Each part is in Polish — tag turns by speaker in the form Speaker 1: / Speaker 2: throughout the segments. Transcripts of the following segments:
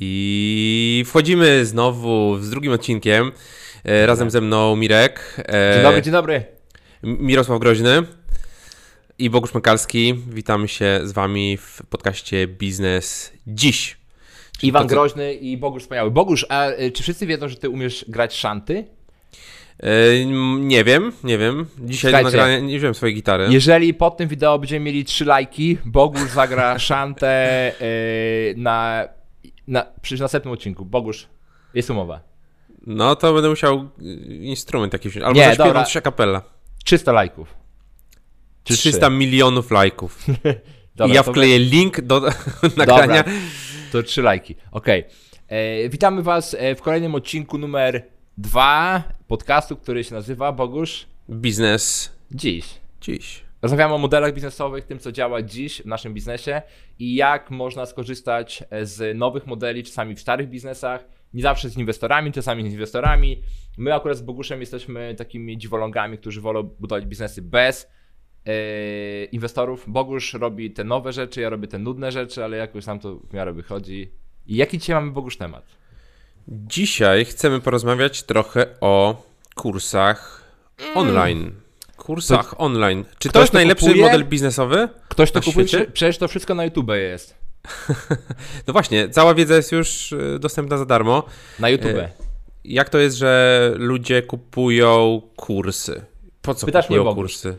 Speaker 1: I wchodzimy znowu z drugim odcinkiem. E, razem ze mną Mirek.
Speaker 2: E, dzień dobry, dzień dobry.
Speaker 1: Mirosław Groźny i Bogusz Mekalski. Witamy się z Wami w podcaście Biznes Dziś.
Speaker 2: Iwan to, co... Groźny i Bogusz Wspaniały. Bogusz, a e, czy wszyscy wiedzą, że Ty umiesz grać szanty?
Speaker 1: nie wiem, nie wiem. Dzisiaj nagrania nie wziąłem swojej gitary.
Speaker 2: Jeżeli pod tym wideo będziemy mieli trzy lajki, Bogusz zagra szantę na na, przy następnym odcinku. Bogusz, jest umowa.
Speaker 1: No to będę musiał y, instrument jakiś wziąć. Albo Nie, zaśpiewam coś kapella.
Speaker 2: 300 lajków.
Speaker 1: 300 3. milionów lajków. dobra, I ja wkleję by... link do nagrania. Dobra,
Speaker 2: to 3 lajki. Okej. Okay. E, witamy Was e, w kolejnym odcinku numer 2 podcastu, który się nazywa Bogusz.
Speaker 1: Biznes.
Speaker 2: Dziś.
Speaker 1: Dziś.
Speaker 2: Rozmawiamy o modelach biznesowych, tym co działa dziś w naszym biznesie i jak można skorzystać z nowych modeli, czasami w starych biznesach, nie zawsze z inwestorami, czasami z inwestorami. My akurat z Boguszem jesteśmy takimi dziwolągami, którzy wolą budować biznesy bez yy, inwestorów. Bogusz robi te nowe rzeczy, ja robię te nudne rzeczy, ale jakoś nam to w miarę wychodzi. I jaki dzisiaj mamy Bogusz temat?
Speaker 1: Dzisiaj chcemy porozmawiać trochę o kursach mm. online kursach to, online. Czy to jest najlepszy kupuje? model biznesowy?
Speaker 2: Ktoś to kupuje? Świecie? Przecież to wszystko na YouTube jest.
Speaker 1: no właśnie, cała wiedza jest już e, dostępna za darmo.
Speaker 2: Na YouTube.
Speaker 1: E, jak to jest, że ludzie kupują kursy? Po co Pytasz kupują kursy?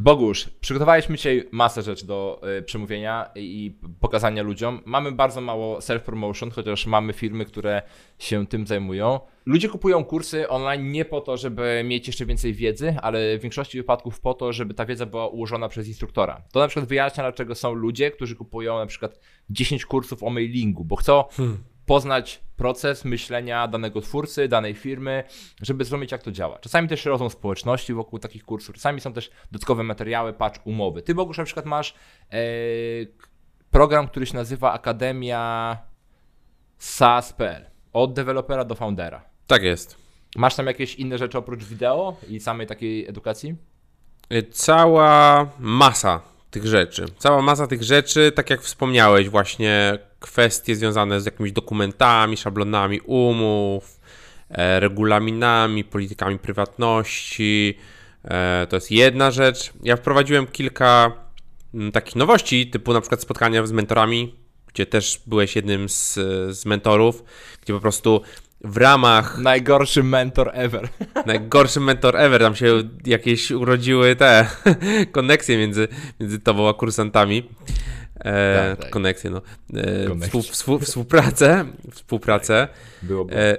Speaker 2: Bogusz, przygotowaliśmy dzisiaj masę rzeczy do y, przemówienia i pokazania ludziom. Mamy bardzo mało self-promotion, chociaż mamy firmy, które się tym zajmują. Ludzie kupują kursy online nie po to, żeby mieć jeszcze więcej wiedzy, ale w większości wypadków po to, żeby ta wiedza była ułożona przez instruktora. To na przykład wyjaśnia, dlaczego są ludzie, którzy kupują na przykład 10 kursów o mailingu, bo chcą hmm poznać proces myślenia danego twórcy, danej firmy, żeby zrozumieć, jak to działa. Czasami też rozum społeczności wokół takich kursów, czasami są też dodatkowe materiały, patrz, umowy. Ty, Bogusz, na przykład masz e, program, który się nazywa Akademia SaaS.pl, od dewelopera do foundera.
Speaker 1: Tak jest.
Speaker 2: Masz tam jakieś inne rzeczy oprócz wideo i samej takiej edukacji?
Speaker 1: Cała masa tych rzeczy. Cała masa tych rzeczy, tak jak wspomniałeś, właśnie kwestie związane z jakimiś dokumentami, szablonami umów, e, regulaminami, politykami prywatności. E, to jest jedna rzecz. Ja wprowadziłem kilka m, takich nowości, typu na przykład spotkania z mentorami, gdzie też byłeś jednym z, z mentorów, gdzie po prostu w ramach.
Speaker 2: Najgorszy mentor ever.
Speaker 1: Najgorszy mentor ever. Tam się jakieś urodziły te koneksje między, między tobą a kursantami. E, tak, tak. Koneksje, no. E, współ, współ, współpracę. Współpracę. Tak. E,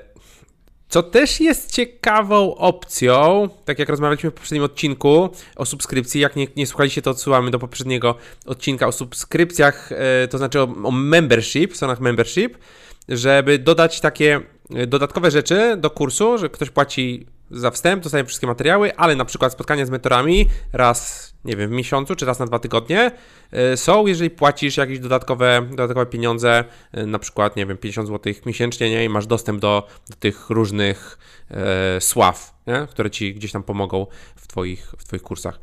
Speaker 1: co też jest ciekawą opcją, tak jak rozmawialiśmy w poprzednim odcinku o subskrypcji, jak nie, nie słuchaliście, to odsyłamy do poprzedniego odcinka o subskrypcjach, e, to znaczy o, o membership, stronach membership, żeby dodać takie dodatkowe rzeczy do kursu, że ktoś płaci za wstęp, dostaje wszystkie materiały, ale na przykład spotkania z mentorami raz, nie wiem, w miesiącu czy raz na dwa tygodnie e, są, jeżeli płacisz jakieś dodatkowe, dodatkowe pieniądze, e, na przykład, nie wiem, 50 zł miesięcznie, nie? I masz dostęp do, do tych różnych e, sław, nie? które ci gdzieś tam pomogą w twoich, w twoich kursach.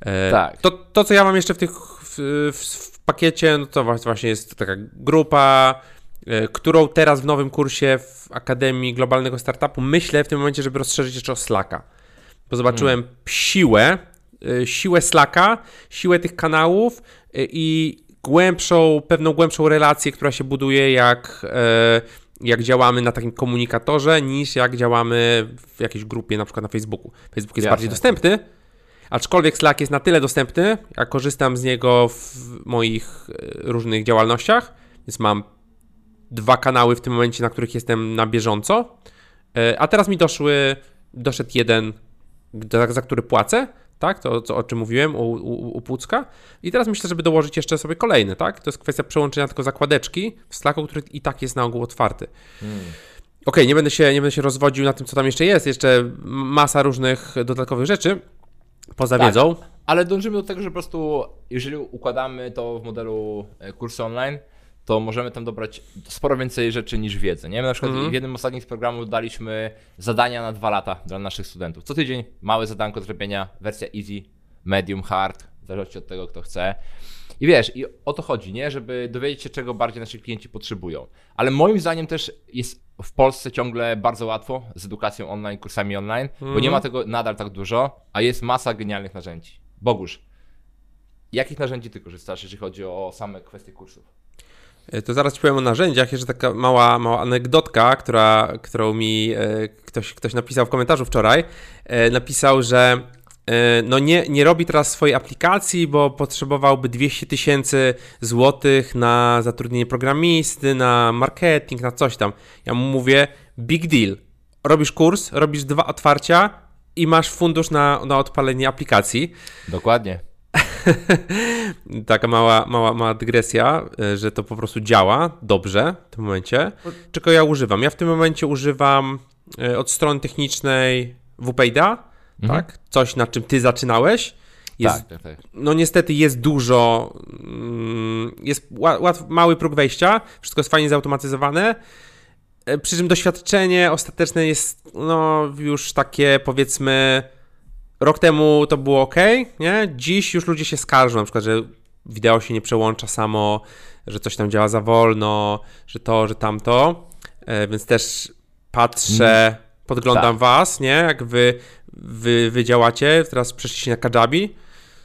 Speaker 1: E, tak. To, to, co ja mam jeszcze w tych w, w, w pakiecie, no to właśnie jest taka grupa, którą teraz w nowym kursie w Akademii Globalnego Startupu myślę w tym momencie, żeby rozszerzyć jeszcze o Slacka. Bo zobaczyłem hmm. siłę, e, siłę Slacka, siłę tych kanałów e, i głębszą, pewną głębszą relację, która się buduje jak, jak działamy na takim komunikatorze, niż jak działamy w jakiejś grupie, na przykład na Facebooku. Facebook jest Jasne. bardziej dostępny, aczkolwiek Slack jest na tyle dostępny, ja korzystam z niego w moich różnych działalnościach, więc mam dwa kanały w tym momencie, na których jestem na bieżąco. E, a teraz mi doszły, doszedł jeden, za który płacę, tak? To, co, o czym mówiłem u, u, u Pucka. I teraz myślę, żeby dołożyć jeszcze sobie kolejny, tak? To jest kwestia przełączenia tylko zakładeczki w Slacku, który i tak jest na ogół otwarty. Hmm. Okej, okay, nie, będę się, nie będę się rozwodził na tym, co tam jeszcze jest. Jeszcze masa różnych dodatkowych rzeczy poza tak, wiedzą.
Speaker 2: Ale dążymy do tego, że po prostu, jeżeli układamy to w modelu e, kursu online, to możemy tam dobrać sporo więcej rzeczy niż wiedzę. Nie? My na przykład -hmm. w jednym z ostatnich programów daliśmy zadania na dwa lata dla naszych studentów. Co tydzień małe zadanko zrobienia, wersja easy, medium, hard, w zależności od tego, kto chce. I wiesz, i o to chodzi, nie? Żeby dowiedzieć się, czego bardziej nasi klienci potrzebują. Ale moim zdaniem też jest w Polsce ciągle bardzo łatwo z edukacją online, kursami online, bo nie ma mhm. tego nadal tak dużo, a jest masa genialnych narzędzi. Bogusz, jakich narzędzi ty korzystasz, jeżeli chodzi o same kwestie kursów?
Speaker 1: E, to zaraz ci powiem o narzędziach. Jeszcze taka mała, mała anegdotka, która, którą mi e, ktoś, ktoś napisał w komentarzu wczoraj. E, napisał, że no nie, nie robi teraz swojej aplikacji, bo potrzebowałby 200 tysięcy złotych na zatrudnienie programisty, na marketing, na coś tam. Ja mu mówię, big deal. Robisz kurs, robisz dwa otwarcia i masz fundusz na, na odpalenie aplikacji.
Speaker 2: Dokładnie.
Speaker 1: Taka mała, mała, mała dygresja, e, że to po prostu działa dobrze w tym momencie. Czego ja używam? Ja w tym momencie używam e, od strony technicznej WPAIDA, mhm. tak? Coś, na czym ty zaczynałeś. Jest, tak, tak, tak. No niestety jest dużo, mm, jest łat, mały próg wejścia, wszystko jest fajnie zautomatyzowane, e, przy czym doświadczenie ostateczne jest no już takie powiedzmy Rok temu to było ok, nie? Dziś już ludzie się skarżą, na przykład, że wideo się nie przełącza samo, że coś tam działa za wolno, że to, że tamto. E, więc też patrzę, mm. podglądam tak. was, nie? Jak wy, wy, wy działacie, teraz przeszliście na Kajabi.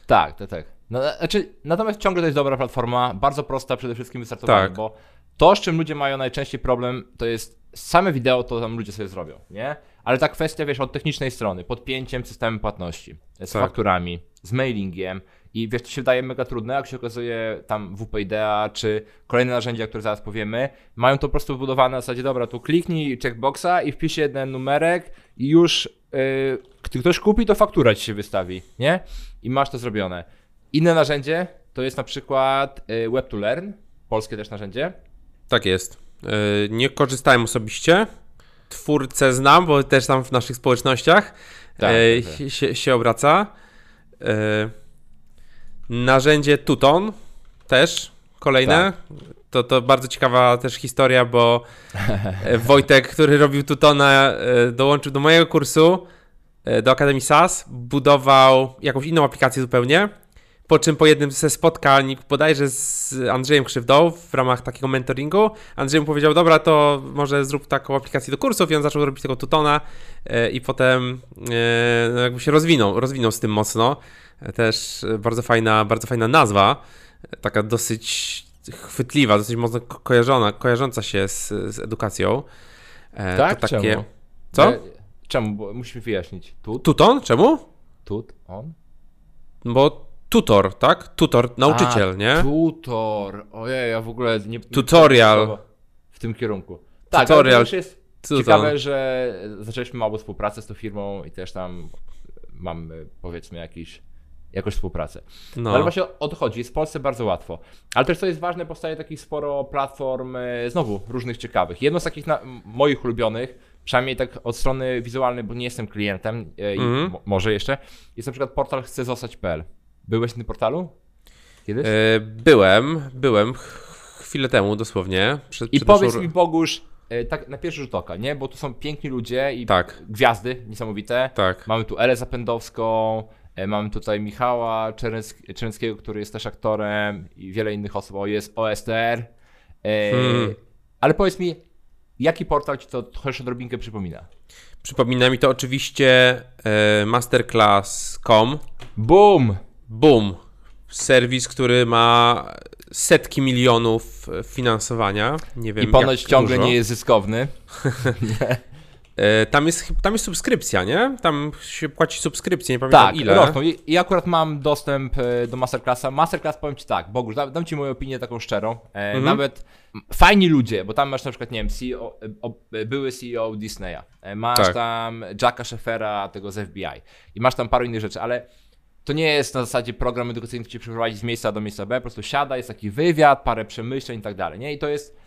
Speaker 2: Tak, tak, tak. No, znaczy, natomiast ciągle to jest dobra platforma, bardzo prosta przede wszystkim wystartowanie, tak. bo to, z czym ludzie mają najczęściej problem, to jest same wideo, to tam ludzie sobie zrobią, nie? Ale ta kwestia, wiesz, od technicznej strony, podpięciem systemu płatności, z tak. fakturami, z mailingiem i wiesz, to się wydaje mega trudne, jak się okazuje tam WPIDEA czy kolejne narzędzia, które zaraz powiemy, mają to po prostu wybudowane na zasadzie, dobra, tu kliknij checkboxa i wpisz jeden numerek i już yy, gdy ktoś kupi, to faktura ci się wystawi, nie? I masz to zrobione. Inne narzędzie to jest na przykład yy, Web2Learn, polskie też narzędzie.
Speaker 1: Tak jest. Yy, nie korzystałem osobiście, twórcę znam, bo też tam w naszych społecznościach tak, e, tak. Się, się obraca. E, narzędzie Tuton też kolejne. Tak. To, to bardzo ciekawa też historia, bo e, Wojtek, który robił Tutona, e, dołączył do mojego kursu e, do Akademii SAS, budował jakąś inną aplikację zupełnie po czym po jednym ze spotkań, bodajże z Andrzejem Krzywdą w ramach takiego mentoringu, Andrzej mu powiedział, dobra, to może zrób taką aplikację do kursów i on zaczął robić tego tutona e, i potem e, no jakby się rozwinął, rozwinął z tym mocno. E, też bardzo fajna, bardzo fajna nazwa, taka dosyć chwytliwa, dosyć mocno kojarzona, kojarząca się z, z edukacją.
Speaker 2: Tak, to takie... czemu?
Speaker 1: Co?
Speaker 2: Czemu? Bo musimy wyjaśnić.
Speaker 1: Tut? Tuton? Czemu?
Speaker 2: Tut, on?
Speaker 1: Bo tutor, tak? Tutor, nauczyciel, A, nie?
Speaker 2: Tutor. Ojej, ja w ogóle nie.
Speaker 1: Tutorial.
Speaker 2: W tym kierunku. Tak, Tutorial. to jest tutor. ciekawe, że zaczęliśmy małą współpracę z tą firmą i też tam mamy powiedzmy jakiś jakąś współpracę. No. Ale właśnie o to chodzi, jest w Polsce bardzo łatwo. Ale też co jest ważne, powstaje takich sporo platform, e, znowu różnych ciekawych. Jedno z takich na, moich ulubionych, przynajmniej tak od strony wizualnej, bo nie jestem klientem mm. i mhm. może jeszcze, jest na przykład portal chcę zostać.pl. Byłeś na tym portalu?
Speaker 1: Kiedyś? E, byłem, byłem chwilę temu dosłownie.
Speaker 2: Przed, I przed powiedz naszą... mi Bogusz, e, tak na pierwszy rzut oka, nie? Bo tu są piękni ludzie i tak. gwiazdy niesamowite.
Speaker 1: Tak.
Speaker 2: Mamy tu Elę Zapędowską, e, mamy tutaj Michała Czerńskiego, który jest też aktorem i wiele innych osób. O, jest OSTR. Hmm. Ale powiedz mi, jaki portal ci to chociaż odrobinkę przypomina?
Speaker 1: Przypomina mi to oczywiście masterclass.com.
Speaker 2: Boom!
Speaker 1: Boom. Serwis, który ma setki milionów finansowania. Nie wiem,
Speaker 2: I ponoć ciągle dużo. nie jest zyskowny.
Speaker 1: E, tam jest, tam jest subskrypcja, nie? Tam się płaci subskrypcję, nie pamiętam
Speaker 2: tak,
Speaker 1: ile.
Speaker 2: Rosną. I, I akurat mam dostęp e, do Masterclassa. Masterclass powiem Ci tak, Bogusz, dam, dam Ci moją opinię taką szczerą. E, mhm. Nawet fajni ludzie, bo tam masz na przykład, nie wiem, CEO, o, były CEO Disneya. Masz tak. tam Jacka Scheffera, tego z FBI. I masz tam paru innych rzeczy, ale to nie jest na zasadzie program edukacyjny, który cię przeprowadzi z miejsca do miejsca B, po prostu siada, jest taki wywiad, parę przemyśleń i tak dalej, nie? I to jest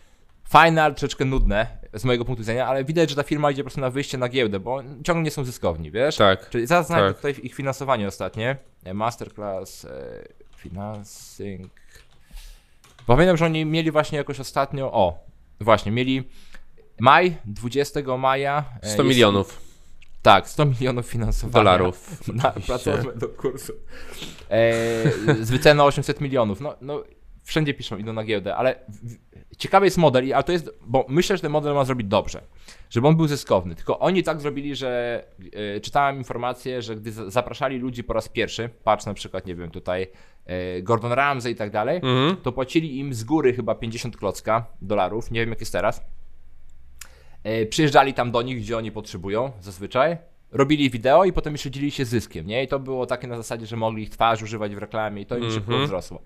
Speaker 2: fajne, ale troszeczkę nudne z mojego punktu widzenia, ale widać, że ta firma idzie po prostu na wyjście na giełdę, bo ciągle nie są zyskowni, wiesz?
Speaker 1: Tak.
Speaker 2: Czyli zaraz znajdę tak. tutaj ich finansowanie ostatnie. E, masterclass, e, financing. Pamiętam, że oni mieli właśnie jakoś ostatnio, o, właśnie, mieli maj, 20 maja.
Speaker 1: E, 100 milionów.
Speaker 2: Tak, 100 milionów finansowania.
Speaker 1: Dolarów.
Speaker 2: Na platformę do kursu. E, z wyceny 800 milionów. No, no, wszędzie piszą, idą na giełdę, ale w, ciekawy jest model, ale to jest, bo myślę, że ten model ma zrobić dobrze, żeby on był zyskowny. Tylko oni tak zrobili, że e, czytałem informację, że gdy zapraszali ludzi po raz pierwszy, patrz na przykład, nie wiem, tutaj e, Gordon Ramsay i tak dalej, mhm. to płacili im z góry chyba 50 klocka dolarów, nie wiem jak jest teraz. E, przyjeżdżali tam do nich, gdzie oni potrzebują zazwyczaj, robili wideo i potem jeszcze dzielili się zyskiem, nie? I to było takie na zasadzie, że mogli ich twarz używać w reklamie i to im szybko mhm. wzrosło.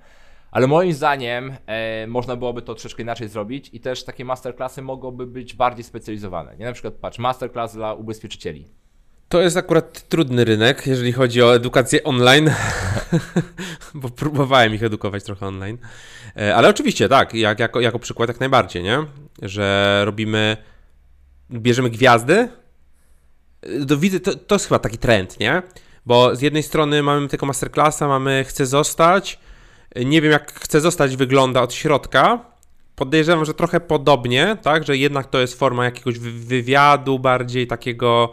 Speaker 2: Ale moim zdaniem e, można byłoby to troszeczkę inaczej zrobić i też takie masterclassy mogłyby być bardziej specjalizowane. Nie na przykład, patrz, masterclass dla ubezpieczycieli.
Speaker 1: To jest akurat trudny rynek, jeżeli chodzi o edukację online, bo próbowałem ich edukować trochę online. E, ale oczywiście, tak, jak, jako, jako przykład jak najbardziej, nie? Że robimy, bierzemy gwiazdy. To, widzę, to, to jest chyba taki trend, nie? Bo z jednej strony mamy tylko masterclassa, mamy chcę zostać, nie wiem, jak chce zostać, wygląda od środka. Podejrzewam, że trochę podobnie, tak, że jednak to jest forma jakiegoś wywiadu bardziej takiego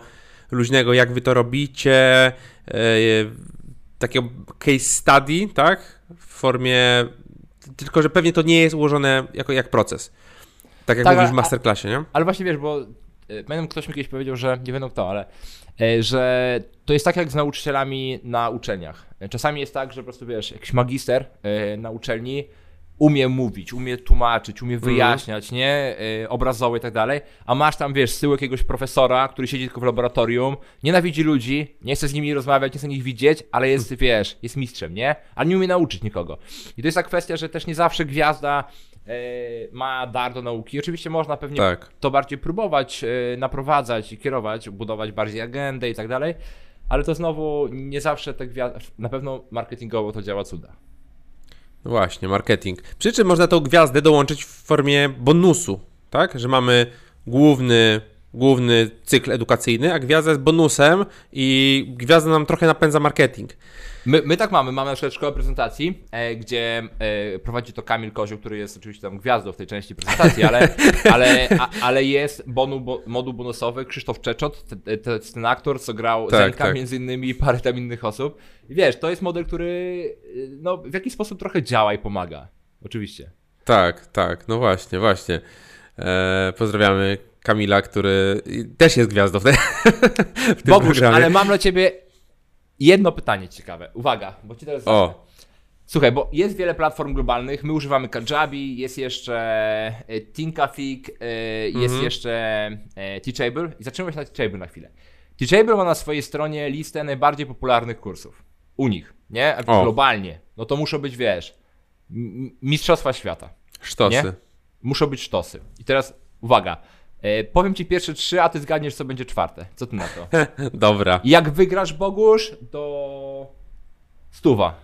Speaker 1: luźnego, jak wy to robicie, yy, takiego case study, tak, w formie, tylko że pewnie to nie jest ułożone jako jak proces. Tak jak tak, mówisz w masterclassie, nie?
Speaker 2: Ale właśnie wiesz, bo pamiętam, ktoś mi kiedyś powiedział, że nie wiem kto, ale E, że to jest tak jak z nauczycielami na uczelniach. E, czasami jest tak, że po prostu wiesz, jakiś magister e, na uczelni umie mówić, umie tłumaczyć, umie mhm. wyjaśniać, mm. nie? Obrazowo i tak dalej, a masz tam, wiesz, tyłu jakiegoś profesora, który siedzi tylko w laboratorium, nienawidzi ludzi, nie chce z nimi rozmawiać, nie chce nich widzieć, ale jest, wiesz, jest mistrzem, nie? A nie umie nauczyć nikogo. I to jest ta kwestia, że też nie zawsze gwiazda E, ma dar do nauki. Oczywiście można pewnie tak. to bardziej próbować e, naprowadzać i kierować, budować bardziej agendę i tak dalej, ale to znowu nie zawsze te gwiazdy, na pewno marketingowo to działa cuda.
Speaker 1: No właśnie, marketing. Przy czym można tą gwiazdę dołączyć w formie bonusu, tak? Że mamy główny, główny cykl edukacyjny, a gwiazda jest bonusem i gwiazda nam trochę napędza marketing.
Speaker 2: My, my tak mamy, mamy na przykład szkołę prezentacji, e, gdzie e, prowadzi to Kamil Kozioł, który jest oczywiście tam gwiazdą w tej części prezentacji, ale, ale, a, ale jest bonu, bo, moduł bonusowy Krzysztof Czeczot, te, te, ten aktor, co grał tak, Zenka tak. między innymi i parę tam innych osób. I wiesz, to jest model, który no, w jakiś sposób trochę działa i pomaga. Oczywiście.
Speaker 1: Tak, tak, no właśnie, właśnie. E, pozdrawiamy Kamila, który też jest gwiazdą w, te,
Speaker 2: w tym Bogusz, programie. ale mam dla ciebie jedno pytanie ciekawe. Uwaga, bo ci teraz o. Słuchaj, bo jest wiele platform globalnych, my używamy Kajabi, jest jeszcze e, Thinkafig, e, jest mhm. jeszcze e, Teachable i zaczynamy się na Teachable na chwilę. Teachable ma na swojej stronie listę najbardziej popularnych kursów. U nich, nie? O. Globalnie. No to muszą być, wiesz, mistrzostwa świata.
Speaker 1: Sztosy.
Speaker 2: Nie? Muszą być sztosy. I teraz uwaga, E, powiem ci pierwsze trzy, a ty zgadniesz, co będzie czwarte. Co ty na to?
Speaker 1: Dobra.
Speaker 2: Jak wygrasz Bogusz, to stuwa.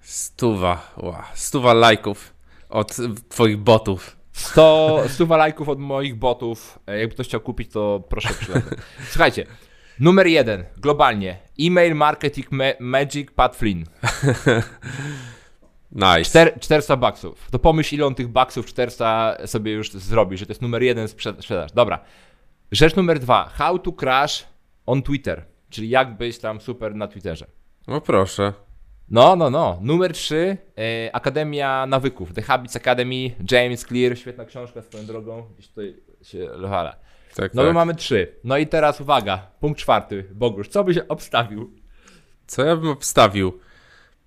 Speaker 1: Stuwa, wow. stuwa lajków od twoich botów.
Speaker 2: 100, stuwa lajków od moich botów. E, jakby ktoś chciał kupić, to proszę przylepić. Słuchajcie, numer jeden, globalnie. E-mail Marketing ma Magic Pat Flynn.
Speaker 1: Nice.
Speaker 2: 4, 400 baksów. To pomyśl, ile on tych baksów 400 sobie już zrobi, że to jest numer jeden sprzedaż. Dobra. Rzecz numer dwa. How to crash on Twitter. Czyli jak być tam super na Twitterze.
Speaker 1: No proszę.
Speaker 2: No, no, no. Numer 3. E, Akademia Nawyków. The Habits Academy. James Clear. Świetna książka swoją drogą. Gdzieś tutaj się lochala. Tak, no tak. mamy trzy. No i teraz uwaga. Punkt czwarty. Bogusz, co byś obstawił?
Speaker 1: Co ja bym obstawił?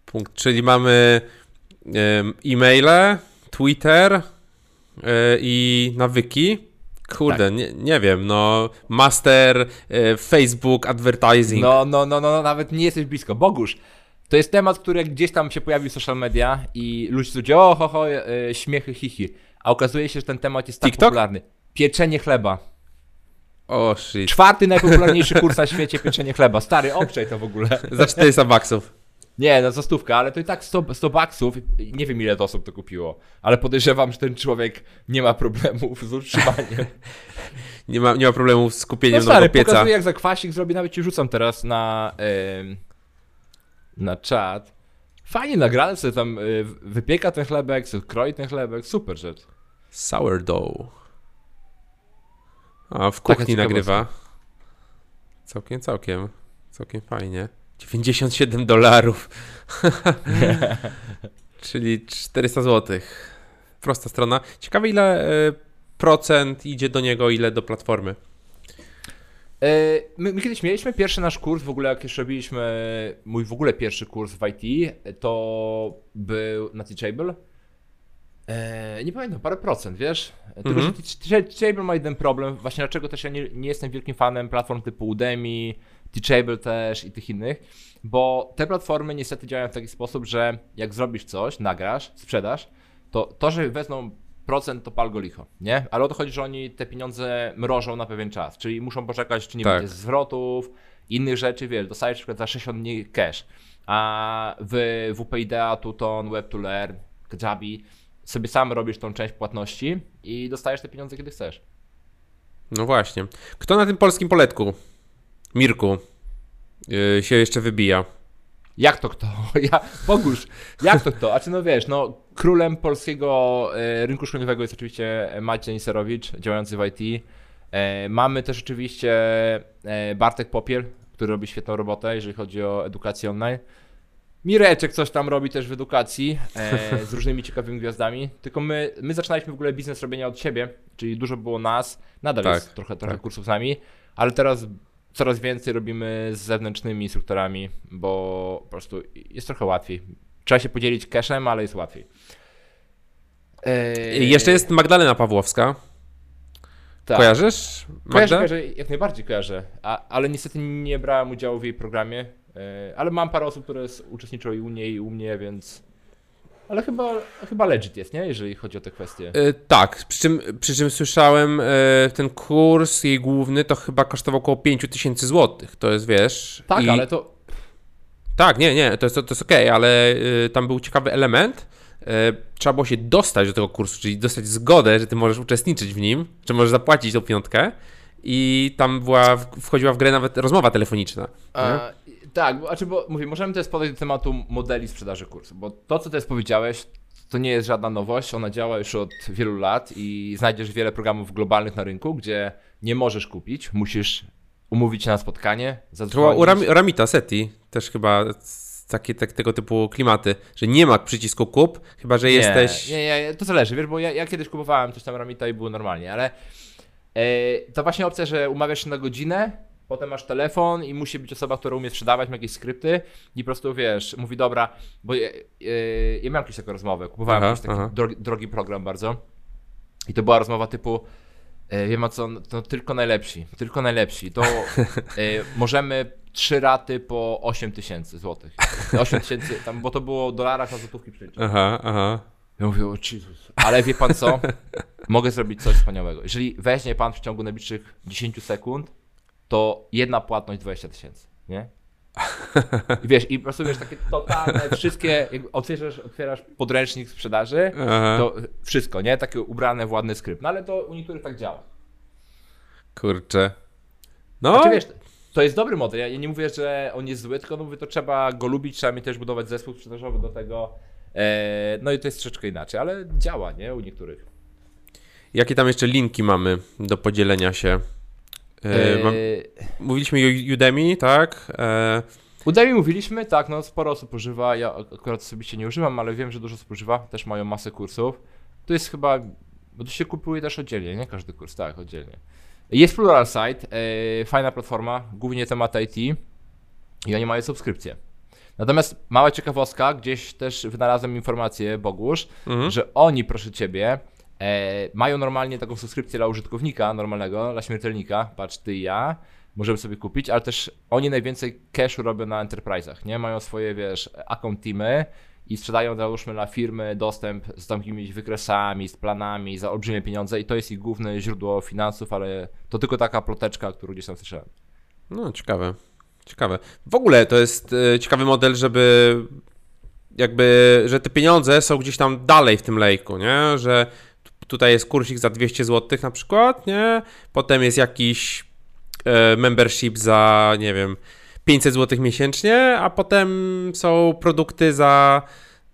Speaker 1: Punkt, czyli mamy e-maile, Twitter e, i nawyki. Kurde, tak. nie, nie wiem, no master, e, Facebook, advertising.
Speaker 2: No, no, no, no, nawet nie jesteś blisko. Bogusz, to jest temat, który gdzieś tam się pojawił w social media i ludzie ludzie, o, ho, ho, e, śmiechy, hihi. A okazuje się, że ten temat jest tak TikTok? popularny. Pieczenie chleba.
Speaker 1: O, oh, shit.
Speaker 2: Czwarty najpopularniejszy kurs na świecie pieczenie chleba. Stary, obczaj to w ogóle.
Speaker 1: Za 400 baksów.
Speaker 2: Nie, no za stówkę, ale to i tak 100, 100 baksów, nie wiem ile to osób to kupiło, ale podejrzewam, że ten człowiek nie ma problemów z utrzymaniem.
Speaker 1: nie, ma, nie ma problemów z kupieniem no, stary, pieca.
Speaker 2: pokazuję jak za kwasik zrobi, nawet ci rzucam teraz na, yy, na czat. Fajnie nagrane sobie tam yy, wypieka ten chlebek, kroi ten chlebek, super rzecz.
Speaker 1: Sourdough. A w kuchni nagrywa. Całkiem, całkiem. Całkiem fajnie. 97 dolarów. Czyli 400 zł. Prosta strona. Ciekawe ile e, procent idzie do niego, ile do platformy.
Speaker 2: E, my, my, kiedyś mieliśmy pierwszy nasz kurs, w ogóle jak jeszcze robiliśmy mój w ogóle pierwszy kurs w IT, to był na Teachable. E, nie pamiętam, parę procent, wiesz? Tylko, mm -hmm. że Teachable ma jeden problem, właśnie dlaczego też ja nie, nie jestem wielkim fanem platform typu Udemy, Teachable też i tych innych, bo te platformy niestety działają w taki sposób, że jak zrobisz coś, nagrasz, sprzedasz, to to, że wezmą procent to pal go licho, nie? Ale o to chodzi, że oni te pieniądze mrożą na pewien czas, czyli muszą poczekać, czy nie tak. będzie zwrotów, innych rzeczy, wiesz, dostajesz na przykład za 60 dni cash, a w WP Idea, Tuton, Web2Learn, Kajabi sobie sam robisz tą część płatności i dostajesz te pieniądze, kiedy chcesz.
Speaker 1: No właśnie. Kto na tym polskim poletku, Mirku, yy, się jeszcze wybija?
Speaker 2: Jak to kto? Ja, Bogusz, jak to kto? A czy no wiesz, no królem polskiego e, rynku szkoleniowego jest oczywiście Maciej Niserowicz, działający w IT. E, mamy też oczywiście e, Bartek Popiel, który robi świetną robotę, jeżeli chodzi o edukację online. Mireczek coś tam robi też w edukacji z różnymi ciekawymi gwiazdami. Tylko my, my zaczynaliśmy w ogóle biznes robienia od siebie, czyli dużo było nas, nadal tak, jest trochę, trochę tak. kursów z nami, ale teraz coraz więcej robimy z zewnętrznymi instruktorami, bo po prostu jest trochę łatwiej. Trzeba się podzielić cashem, ale jest łatwiej.
Speaker 1: Eee... Jeszcze jest Magdalena Pawłowska. Tak. Kojarzysz?
Speaker 2: Magda? Kojarzę, kojarzę, jak najbardziej kojarzę, A, ale niestety nie brałem udziału w jej programie, eee, ale mam parę osób, które uczestniczą i u niej, i u mnie, więc ale chyba, chyba legit jest, nie? Jeżeli chodzi o te kwestie.
Speaker 1: Yy, tak, przy czym, przy czym słyszałem, yy, ten kurs jej główny to chyba kosztował około 5000 zł. To jest, wiesz...
Speaker 2: Tak, i... ale to...
Speaker 1: Tak, nie, nie, to jest, to, to jest okej, okay, ale yy, tam był ciekawy element. Trzeba było się dostać do tego kursu, czyli dostać zgodę, że ty możesz uczestniczyć w nim, że możesz zapłacić tą piątkę i tam była, wchodziła w grę nawet rozmowa telefoniczna. A,
Speaker 2: tak, bo, znaczy, bo mówię, możemy też podejść do tematu modeli sprzedaży kursu, bo to, co teraz powiedziałeś, to nie jest żadna nowość, ona działa już od wielu lat i znajdziesz wiele programów globalnych na rynku, gdzie nie możesz kupić, musisz umówić się na spotkanie,
Speaker 1: zadzwonić. U Ram Ramita Seti też chyba takie tak, tego typu klimaty, że nie ma przycisku kup, chyba że nie, jesteś...
Speaker 2: Nie, nie, to zależy, wiesz, bo ja, ja kiedyś kupowałem coś tam Ramita i było normalnie, ale yy, to właśnie opcja, że umawiasz się na godzinę, Potem masz telefon i musi być osoba, która umie sprzedawać, ma jakieś skrypty i po prostu wiesz, mówi dobra, bo ja, ja, ja miałem jakąś taką rozmowę, kupowałem aha, jakiś taki drogi, drogi, program bardzo i to była rozmowa typu e, wiem o co, to tylko najlepsi, tylko najlepsi, to e, możemy trzy raty po 8 tysięcy złotych. 8 tysięcy, tam, bo to było dolarach na złotówki przeliczone. Aha, aha. Ja mówię, o Jezus. Ale wie pan co? Mogę zrobić coś wspaniałego. Jeżeli weźmie pan w ciągu najbliższych 10 sekund to jedna płatność 20 tysięcy, nie? I wiesz, i po prostu wiesz, takie totalne, wszystkie, jak otwierasz, otwierasz podręcznik sprzedaży, Aha. to wszystko, nie? Takie ubrane w ładny skrypt. No ale to u niektórych tak działa.
Speaker 1: Kurczę. No.
Speaker 2: Znaczy, wiesz, to jest dobry model. Ja nie mówię, że on jest zły, tylko mówię, to trzeba go lubić, trzeba mi też budować zespół sprzedażowy do tego. E, no i to jest troszeczkę inaczej, ale działa, nie? U niektórych.
Speaker 1: Jakie tam jeszcze linki mamy do podzielenia się? E, mam, mówiliśmy o Udemy, tak?
Speaker 2: E... Udemy mówiliśmy, tak, no sporo osób używa, ja akurat osobiście nie używam, ale wiem, że dużo osób używa, też mają masę kursów. To jest chyba, bo to się kupuje też oddzielnie, nie każdy kurs, tak, oddzielnie. Jest Pluralsight, e, fajna platforma, głównie temat IT i oni mają subskrypcję. Natomiast mała ciekawostka, gdzieś też wynalazłem informację, Bogusz, mhm. że oni, proszę Ciebie, E, mają normalnie taką subskrypcję dla użytkownika normalnego, dla śmiertelnika, patrz ty i ja, możemy sobie kupić, ale też oni najwięcej cashu robią na enterprise'ach, nie? Mają swoje, wiesz, account teamy i sprzedają, załóżmy, na firmy dostęp z takimi wykresami, z planami za olbrzymie pieniądze i to jest ich główne źródło finansów, ale to tylko taka ploteczka, którą gdzieś tam słyszałem.
Speaker 1: No, ciekawe. Ciekawe. W ogóle to jest e, ciekawy model, żeby jakby, że te pieniądze są gdzieś tam dalej w tym lejku, nie? Że tutaj jest kursik za 200 zł na przykład, nie? Potem jest jakiś e, membership za, nie wiem, 500 zł miesięcznie, a potem są produkty za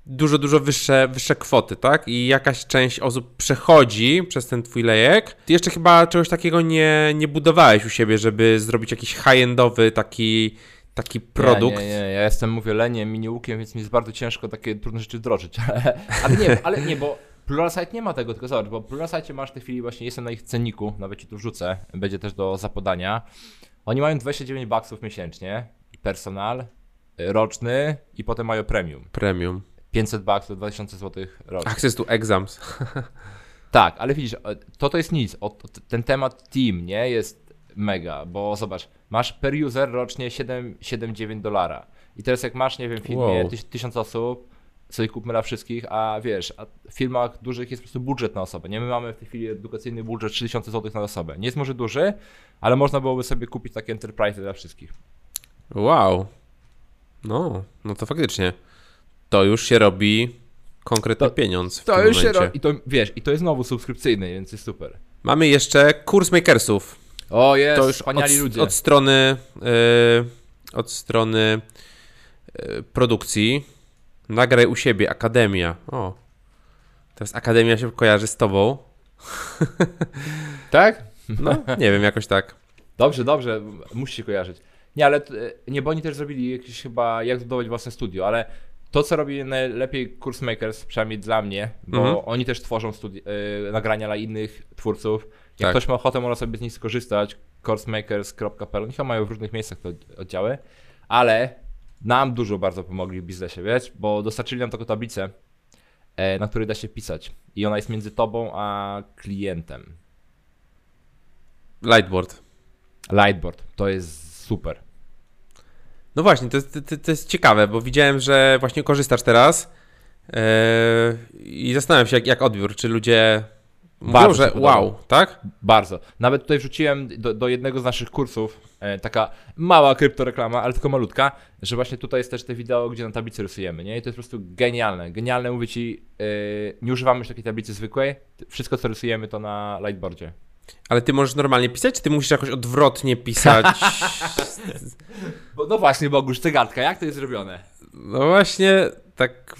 Speaker 1: dużo, dużo wyższe, wyższe kwoty, tak? I jakaś część osób przechodzi przez ten twój lejek. Ty jeszcze chyba czegoś takiego nie, nie budowałeś u siebie, żeby zrobić jakiś high-endowy taki taki produkt.
Speaker 2: Nie, nie, nie, ja jestem, mówię, leniem, łukiem, więc mi jest bardzo ciężko takie trudne rzeczy wdrożyć. ale nie, ale nie, bo Pluralsight nie ma tego, tylko zobacz, bo w Pluralsight masz w tej chwili właśnie, jestem na ich cenniku, nawet ci tu wrzucę, będzie też do zapodania. Oni mają 29 baksów miesięcznie, personal, roczny i potem mają premium.
Speaker 1: Premium.
Speaker 2: 500 baksów, 2000 zł rocznie.
Speaker 1: Access to exams.
Speaker 2: tak, ale widzisz, to to jest nic. ten temat team, nie, jest mega, bo zobacz, masz per user rocznie 7-9 dolara. I teraz jak masz, nie wiem, w filmie wow. 1000 osób, sobie kupmy dla wszystkich, a wiesz, a w firmach dużych jest po prostu budżet na osobę. Nie, my mamy w tej chwili edukacyjny budżet 3000 zł na osobę. Nie jest może duży, ale można byłoby sobie kupić takie enterprise dla wszystkich.
Speaker 1: Wow. No, no to faktycznie. To już się robi konkretny to, pieniądz.
Speaker 2: to już momencie. się robi. I to wiesz, i to jest znowu subskrypcyjny, więc jest super.
Speaker 1: Mamy jeszcze kurs makersów.
Speaker 2: O, jest, to już wspaniali
Speaker 1: od,
Speaker 2: ludzie.
Speaker 1: Od strony, yy, od strony yy, produkcji Nagraj u siebie, Akademia. O. Teraz Akademia się kojarzy z tobą.
Speaker 2: Tak?
Speaker 1: No, nie wiem, jakoś tak.
Speaker 2: Dobrze, dobrze, musi się kojarzyć. Nie, ale nie, bo oni też zrobili jakieś chyba, jak zbudować własne studio, ale to, co robi najlepiej Makers, przynajmniej dla mnie, bo mhm. oni też tworzą studi- y, nagrania dla innych twórców. Jak tak. ktoś ma ochotę, może sobie z nich skorzystać. Coursmakers.pl, oni chyba mają w różnych miejscach te oddziały, ale nam dużo bardzo pomogli w biznesie, wiesz, bo dostarczyli nam taką tablicę, e, na której da się pisać i ona jest między tobą a klientem.
Speaker 1: Lightboard.
Speaker 2: Lightboard, to jest super.
Speaker 1: No właśnie, to, to, to jest ciekawe, bo widziałem, że właśnie korzystasz teraz yy, i zastanawiam się, jak, jak odbiór, czy ludzie Mówią, że wow, tak?
Speaker 2: Bardzo. Nawet tutaj wrzuciłem do, do jednego z naszych kursów e, taka mała kryptoreklama, ale tylko malutka, że właśnie tutaj jest też te wideo, gdzie na tablicy rysujemy, nie? I to jest po prostu genialne. Genialne, mówię ci, e, nie używamy już takiej tablicy zwykłej. Wszystko, co rysujemy, to na lightboardzie.
Speaker 1: Ale ty możesz normalnie pisać, czy ty musisz jakoś odwrotnie pisać?
Speaker 2: no właśnie, Bogusz, cegatka, jak to jest zrobione?
Speaker 1: No właśnie, tak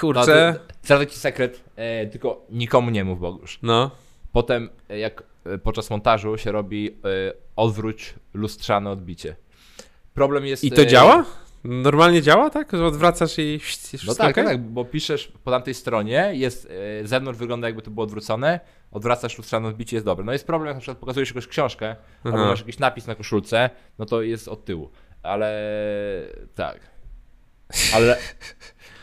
Speaker 1: Kurczę. No,
Speaker 2: Zdradzę ci sekret, e, tylko nikomu nie mów, Bogusz.
Speaker 1: No.
Speaker 2: Potem, e, jak e, podczas montażu się robi e, odwróć lustrzane odbicie. Problem jest...
Speaker 1: I to e, działa? Normalnie działa, tak? Że odwracasz i
Speaker 2: No tak, okay? tak, bo piszesz po tamtej stronie, jest e, zewnątrz wygląda jakby to było odwrócone, odwracasz lustrzane odbicie, jest dobre. No jest problem, jak na przykład pokazujesz jakąś książkę, Aha. albo masz jakiś napis na koszulce, no to jest od tyłu. Ale tak. Ale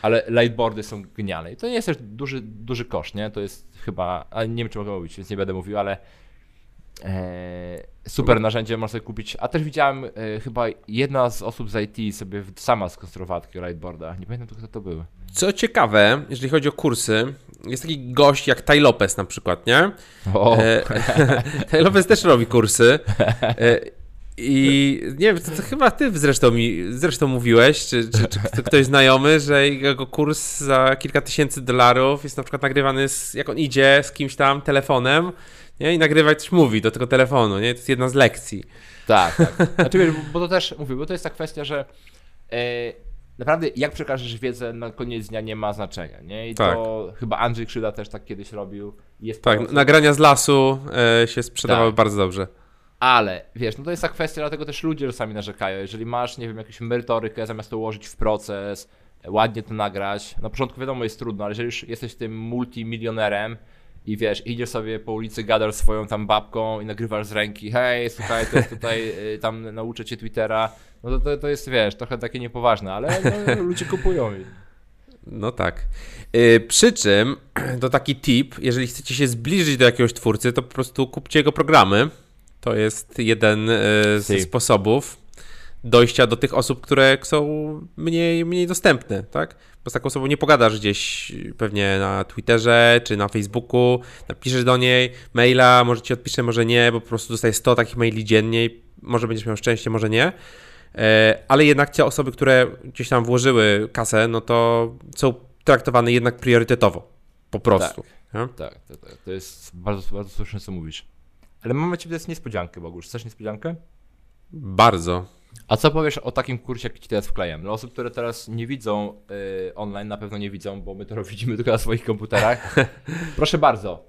Speaker 2: ale lightboardy są genialne. I to nie jest też duży, duży koszt, nie? To jest chyba, ale nie wiem czy mogę mówić, więc nie będę mówił, ale e, super narzędzie można sobie kupić. A też widziałem, e, chyba jedna z osób z IT sobie sama skonstruowała takiego lightboarda. Nie pamiętam kto to był.
Speaker 1: Co ciekawe, jeżeli chodzi o kursy, jest taki gość jak Ty Lopez na przykład, nie? O. E, Ty Lopez też robi kursy. E, i nie wiem, to, to, chyba ty zresztą mi zresztą mówiłeś, czy, czy, czy ktoś znajomy, że jego kurs za kilka tysięcy dolarów jest na przykład nagrywany, z, jak on idzie z kimś tam telefonem nie? i nagrywa i coś mówi do tego telefonu. Nie? To jest jedna z lekcji.
Speaker 2: Tak, tak. Znaczy, wiesz, bo to też, mówię, bo to jest ta kwestia, że e, naprawdę jak przekażesz wiedzę na koniec dnia nie ma znaczenia. Nie? I tak. to chyba Andrzej Krzyda też tak kiedyś robił.
Speaker 1: Jest tak, nagrania z lasu e, się sprzedawały tak. bardzo dobrze.
Speaker 2: Ale wiesz, no to jest ta kwestia, dlatego też ludzie czasami narzekają. Jeżeli masz, nie wiem, jakąś merytorykę, zamiast to ułożyć w proces, ładnie to nagrać. Na początku wiadomo jest trudno, ale jeżeli już jesteś tym multimilionerem i wiesz, idziesz sobie po ulicy, gadasz swoją tam babką i nagrywasz z ręki, hej, słuchaj, to jest tutaj, y, tam nauczę cię Twittera, no to, to, jest, wiesz, trochę takie niepoważne, ale no, ludzie kupują.
Speaker 1: No tak. Yy, przy czym, to taki tip, jeżeli chcecie się zbliżyć do jakiegoś twórcy, to po prostu kupcie jego programy to jest jeden e, ze sposobów dojścia do tych osób, które są mniej, mniej dostępne, tak? Bo z taką osobą nie pogadasz gdzieś pewnie na Twitterze czy na Facebooku, napiszesz do niej maila, może ci odpisze, może nie, bo po prostu dostajesz 100 takich maili dziennie może będziesz miał szczęście, może nie. E, ale jednak te osoby, które gdzieś tam włożyły kasę, no to są traktowane jednak priorytetowo. Po prostu.
Speaker 2: Tak, tak, tak, tak, To jest bardzo, bardzo słuszne, co mówisz. Ale mamy ciebie teraz niespodziankę, Bogusz. Chcesz niespodziankę?
Speaker 1: Bardzo.
Speaker 2: A co powiesz o takim kursie, jaki ci teraz wklejam? Dla osób, które teraz nie widzą y, online, na pewno nie widzą, bo my to widzimy tylko na swoich komputerach. Proszę bardzo.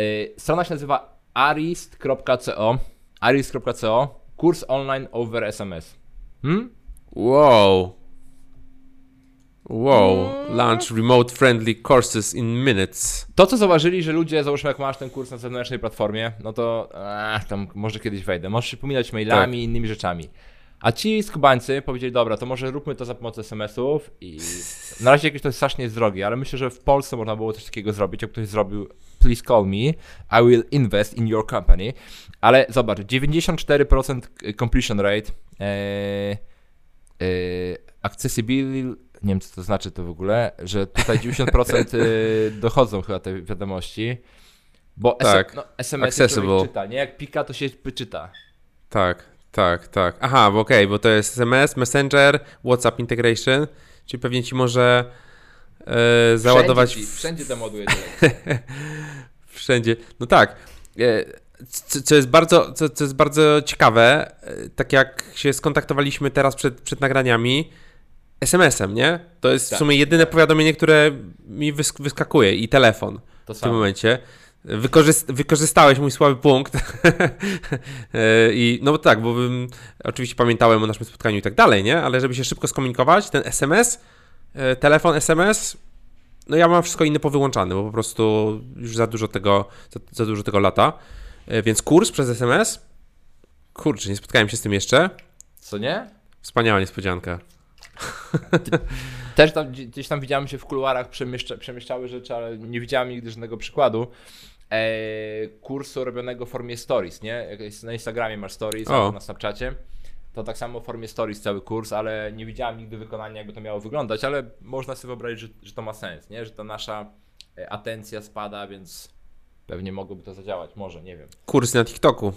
Speaker 2: Y, strona się nazywa arist.co arist.co Kurs online over SMS. Hmm?
Speaker 1: Wow. Wow, launch remote friendly courses in minutes.
Speaker 2: To, co zauważyli, że ludzie, załóżmy, jak masz ten kurs na zewnętrznej platformie, no to ach, tam może kiedyś wejdę. Możesz przypominać mailami i tak. innymi rzeczami. A ci skubańcy powiedzieli, dobra, to może róbmy to za pomocą SMS-ów i na razie jakieś to strasznie jest drogie, ale myślę, że w Polsce można było coś takiego zrobić, jak ktoś zrobił please call me, I will invest in your company. Ale zobacz, 94% completion rate, e, e, accessibility, nie wiem co to znaczy to w ogóle, że tutaj 90% e, dochodzą chyba te wiadomości, bo tak, no, SMS czyta, nie? Jak pika, to się czyta.
Speaker 1: Tak, tak, tak. Aha, bo okej, okay, bo to jest SMS, Messenger, WhatsApp Integration, czyli pewnie ci może e, załadować...
Speaker 2: Wszędzie, wszędzie tam ładuje.
Speaker 1: wszędzie. No tak. E, co, co, jest bardzo, co, co jest bardzo ciekawe, e, tak jak się skontaktowaliśmy teraz przed, przed nagraniami, SMS-em, nie? To jest tak. w sumie jedyne powiadomienie, które mi wyskakuje i telefon to w samo. tym momencie. Wykorzyst wykorzystałeś mój słaby punkt. I no tak, bo bym, oczywiście pamiętałem o naszym spotkaniu i tak dalej, nie? Ale żeby się szybko skomunikować, ten SMS, e, telefon SMS, no ja mam wszystko inne powyłączane, bo po prostu już za dużo tego, za, za dużo tego lata. E, więc kurs przez SMS, kurczę, nie spotkałem się z tym jeszcze.
Speaker 2: Co nie?
Speaker 1: Wspaniała niespodzianka.
Speaker 2: Też tam, gdzieś tam widziałem się w kuluarach, przemieszcza, przemieszczały rzeczy, ale nie widziałem nigdy żadnego przykładu. E, kursu robionego w formie stories, nie? Na Instagramie masz stories, albo na Snapchacie. To tak samo w formie stories cały kurs, ale nie widziałem nigdy wykonania, jakby to miało wyglądać, ale można sobie wyobrazić, że, że to ma sens, nie? Że ta nasza e, atencja spada, więc pewnie mogłoby to zadziałać, może, nie wiem.
Speaker 1: Kurs na TikToku.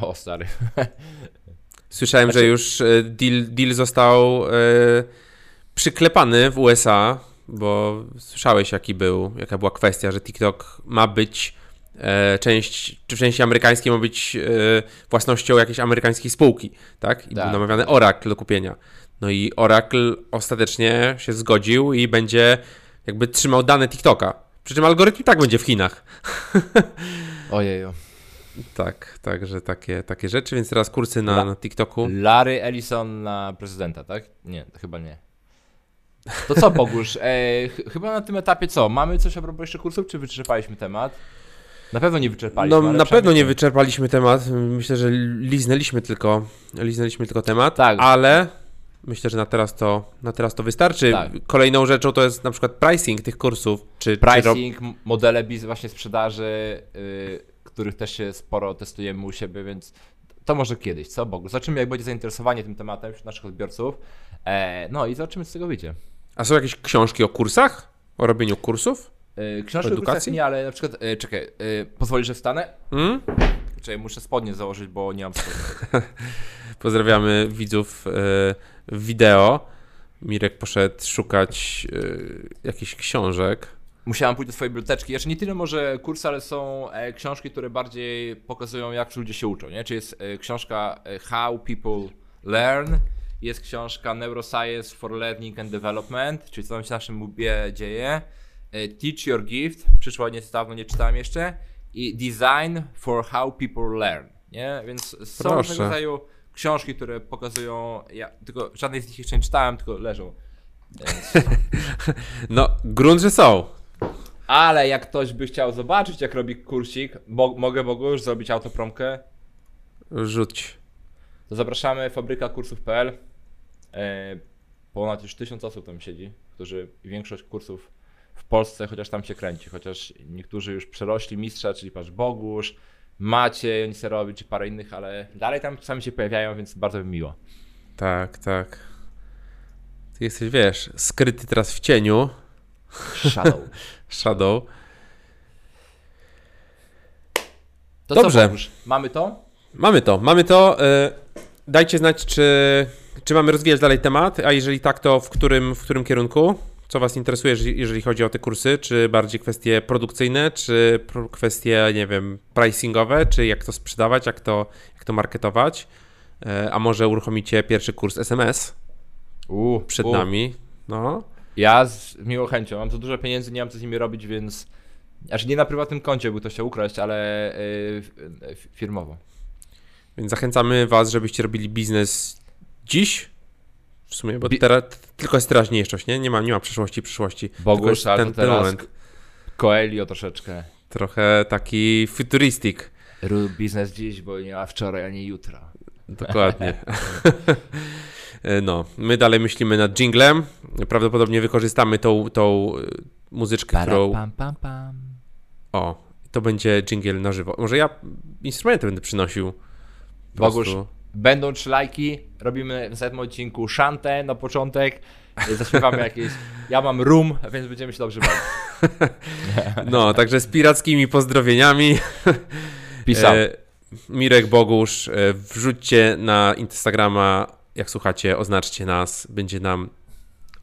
Speaker 2: O, stary.
Speaker 1: Słyszałem, znaczy... że już e, deal, deal został e, przyklepany w USA, bo słyszałeś, jaki był, jaka była kwestia, że TikTok ma być e, część, czy w części amerykańskiej ma być własnością jakiejś amerykańskiej spółki, tak? I tak. był namawiany Oracle do kupienia. No i Oracle ostatecznie się zgodził i będzie jakby trzymał dane TikToka. Przy czym algorytm i tak będzie w Chinach.
Speaker 2: Ojeju.
Speaker 1: Tak, także takie, takie rzeczy, więc teraz kursy na, na TikToku.
Speaker 2: Larry Ellison na prezydenta, tak? Nie, chyba nie. To co, Bogusz? E, ch chyba na tym etapie co? Mamy coś a propos jeszcze kursów, czy wyczerpaliśmy temat? Na pewno nie wyczerpaliśmy.
Speaker 1: No, na pewno nie wyczerpaliśmy temat. Myślę, że liznęliśmy tylko, liznęliśmy tylko temat, tak. ale myślę, że na teraz to, na teraz to wystarczy. Tak. Kolejną rzeczą to jest na przykład pricing tych kursów. Czy,
Speaker 2: pricing, czy modele właśnie sprzedaży, yy, których też się sporo testujemy u siebie, więc to może kiedyś, co Bogu. Zobaczymy, jak będzie zainteresowanie tym tematem wśród naszych odbiorców. E, no i zobaczymy, z tego wyjdzie.
Speaker 1: A są jakieś książki o kursach? O robieniu kursów?
Speaker 2: E, książki o, kursach nie, ale na przykład, e, czekaj, e, pozwolisz, że wstanę? Hmm? Czekaj, muszę spodnie założyć, bo nie mam spodni.
Speaker 1: Pozdrawiamy widzów e, wideo. Mirek poszedł szukać e, jakichś książek
Speaker 2: musiałem pójść do swojej biblioteczki. Jeszcze nie tyle może kursy, ale są e, książki, które bardziej pokazują, jak ludzie się uczą. Nie? Czyli jest e, książka e, How People Learn, jest książka Neuroscience for Learning and Development, czyli co tam się w naszym łbie dzieje. Teach Your Gift, przyszła niedawno, nie czytałem jeszcze. I Design for How People Learn. Nie? Więc są Proszę. różnego rodzaju książki, które pokazują, ja tylko żadnej z nich jeszcze nie czytałem, tylko leżą.
Speaker 1: Więc... no, grunt, że są.
Speaker 2: Ale jak ktoś by chciał zobaczyć, jak robi kursik, bo, mogę Bogu już zrobić autopromkę?
Speaker 1: Rzuć.
Speaker 2: To zapraszamy fabrykakursów.pl. E, ponad już tysiąc osób tam siedzi, którzy większość kursów w Polsce chociaż tam się kręci, chociaż niektórzy już przerośli mistrza, czyli patrz Bogusz, Maciej, oni robi, czy parę innych, ale dalej tam czasami się pojawiają, więc bardzo mi miło.
Speaker 1: Tak, tak. Ty jesteś, wiesz, skryty teraz w cieniu.
Speaker 2: Shadow.
Speaker 1: Shadow.
Speaker 2: To Dobrze. Mamy to?
Speaker 1: Mamy to, mamy to. E, dajcie znać, czy, czy mamy rozwijać dalej temat, a jeżeli tak, to w którym, w którym kierunku? Co Was interesuje, jeżeli chodzi o te kursy? Czy bardziej kwestie produkcyjne, czy kwestie, nie wiem, pricingowe, czy jak to sprzedawać, jak to, jak to marketować? a może uruchomicie pierwszy kurs SMS
Speaker 2: u,
Speaker 1: przed u. nami. No.
Speaker 2: Ja z miłą chęcią. Mam za dużo pieniędzy, nie mam co z nimi robić, więc. Aż nie na prywatnym koncie, by to chciał ukraść, ale yy, firmowo.
Speaker 1: Więc zachęcamy Was, żebyście robili biznes dziś. W sumie, bo Bi teraz tylko jest teraźniejszość, nie? Nie ma, nie ma przyszłości, przyszłości.
Speaker 2: Bogusz, ten, ten teraz moment. Coelho troszeczkę.
Speaker 1: Trochę taki futuristic.
Speaker 2: Rób biznes dziś, bo nie ma wczoraj ani jutro.
Speaker 1: Dokładnie. E, no, my dalej myślimy nad jinglem. Prawdopodobnie wykorzystamy tą, tą e, muzyczkę, Para, którą... Pam, pam, pam. O, to będzie jingle na żywo. Może ja instrumenty będę przynosił.
Speaker 2: Bogusz, będą trzy lajki, robimy w następnym odcinku szantę na początek, zaśpiewamy jakieś... Ja mam rum, więc będziemy się dobrze bawić.
Speaker 1: No, także z pirackimi pozdrowieniami.
Speaker 2: Pisał. E,
Speaker 1: Mirek Bogusz, wrzućcie na Instagrama jak słuchacie, oznaczcie nas, będzie nam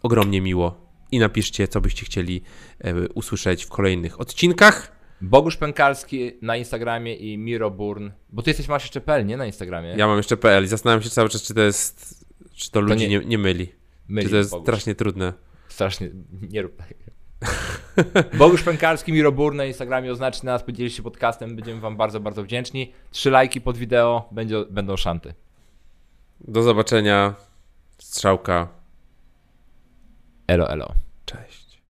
Speaker 1: ogromnie miło i napiszcie, co byście chcieli e, usłyszeć w kolejnych odcinkach.
Speaker 2: Bogusz Pękalski na Instagramie i Miro Burn, bo ty jesteś, masz jeszcze PL, nie? Na Instagramie.
Speaker 1: Ja mam jeszcze PL i zastanawiam się cały czas, czy to jest, czy to, to ludzi nie, nie, nie, myli. myli. Czy to jest Bogusz. strasznie trudne.
Speaker 2: Strasznie, nie rób tak. Bogusz Pękalski, Miro Burn na Instagramie, oznaczcie nas, podzieliście się podcastem, będziemy wam bardzo, bardzo wdzięczni. Trzy lajki pod wideo, będzie, będą szanty.
Speaker 1: Do zobaczenia. Strzałka.
Speaker 2: Elo, elo.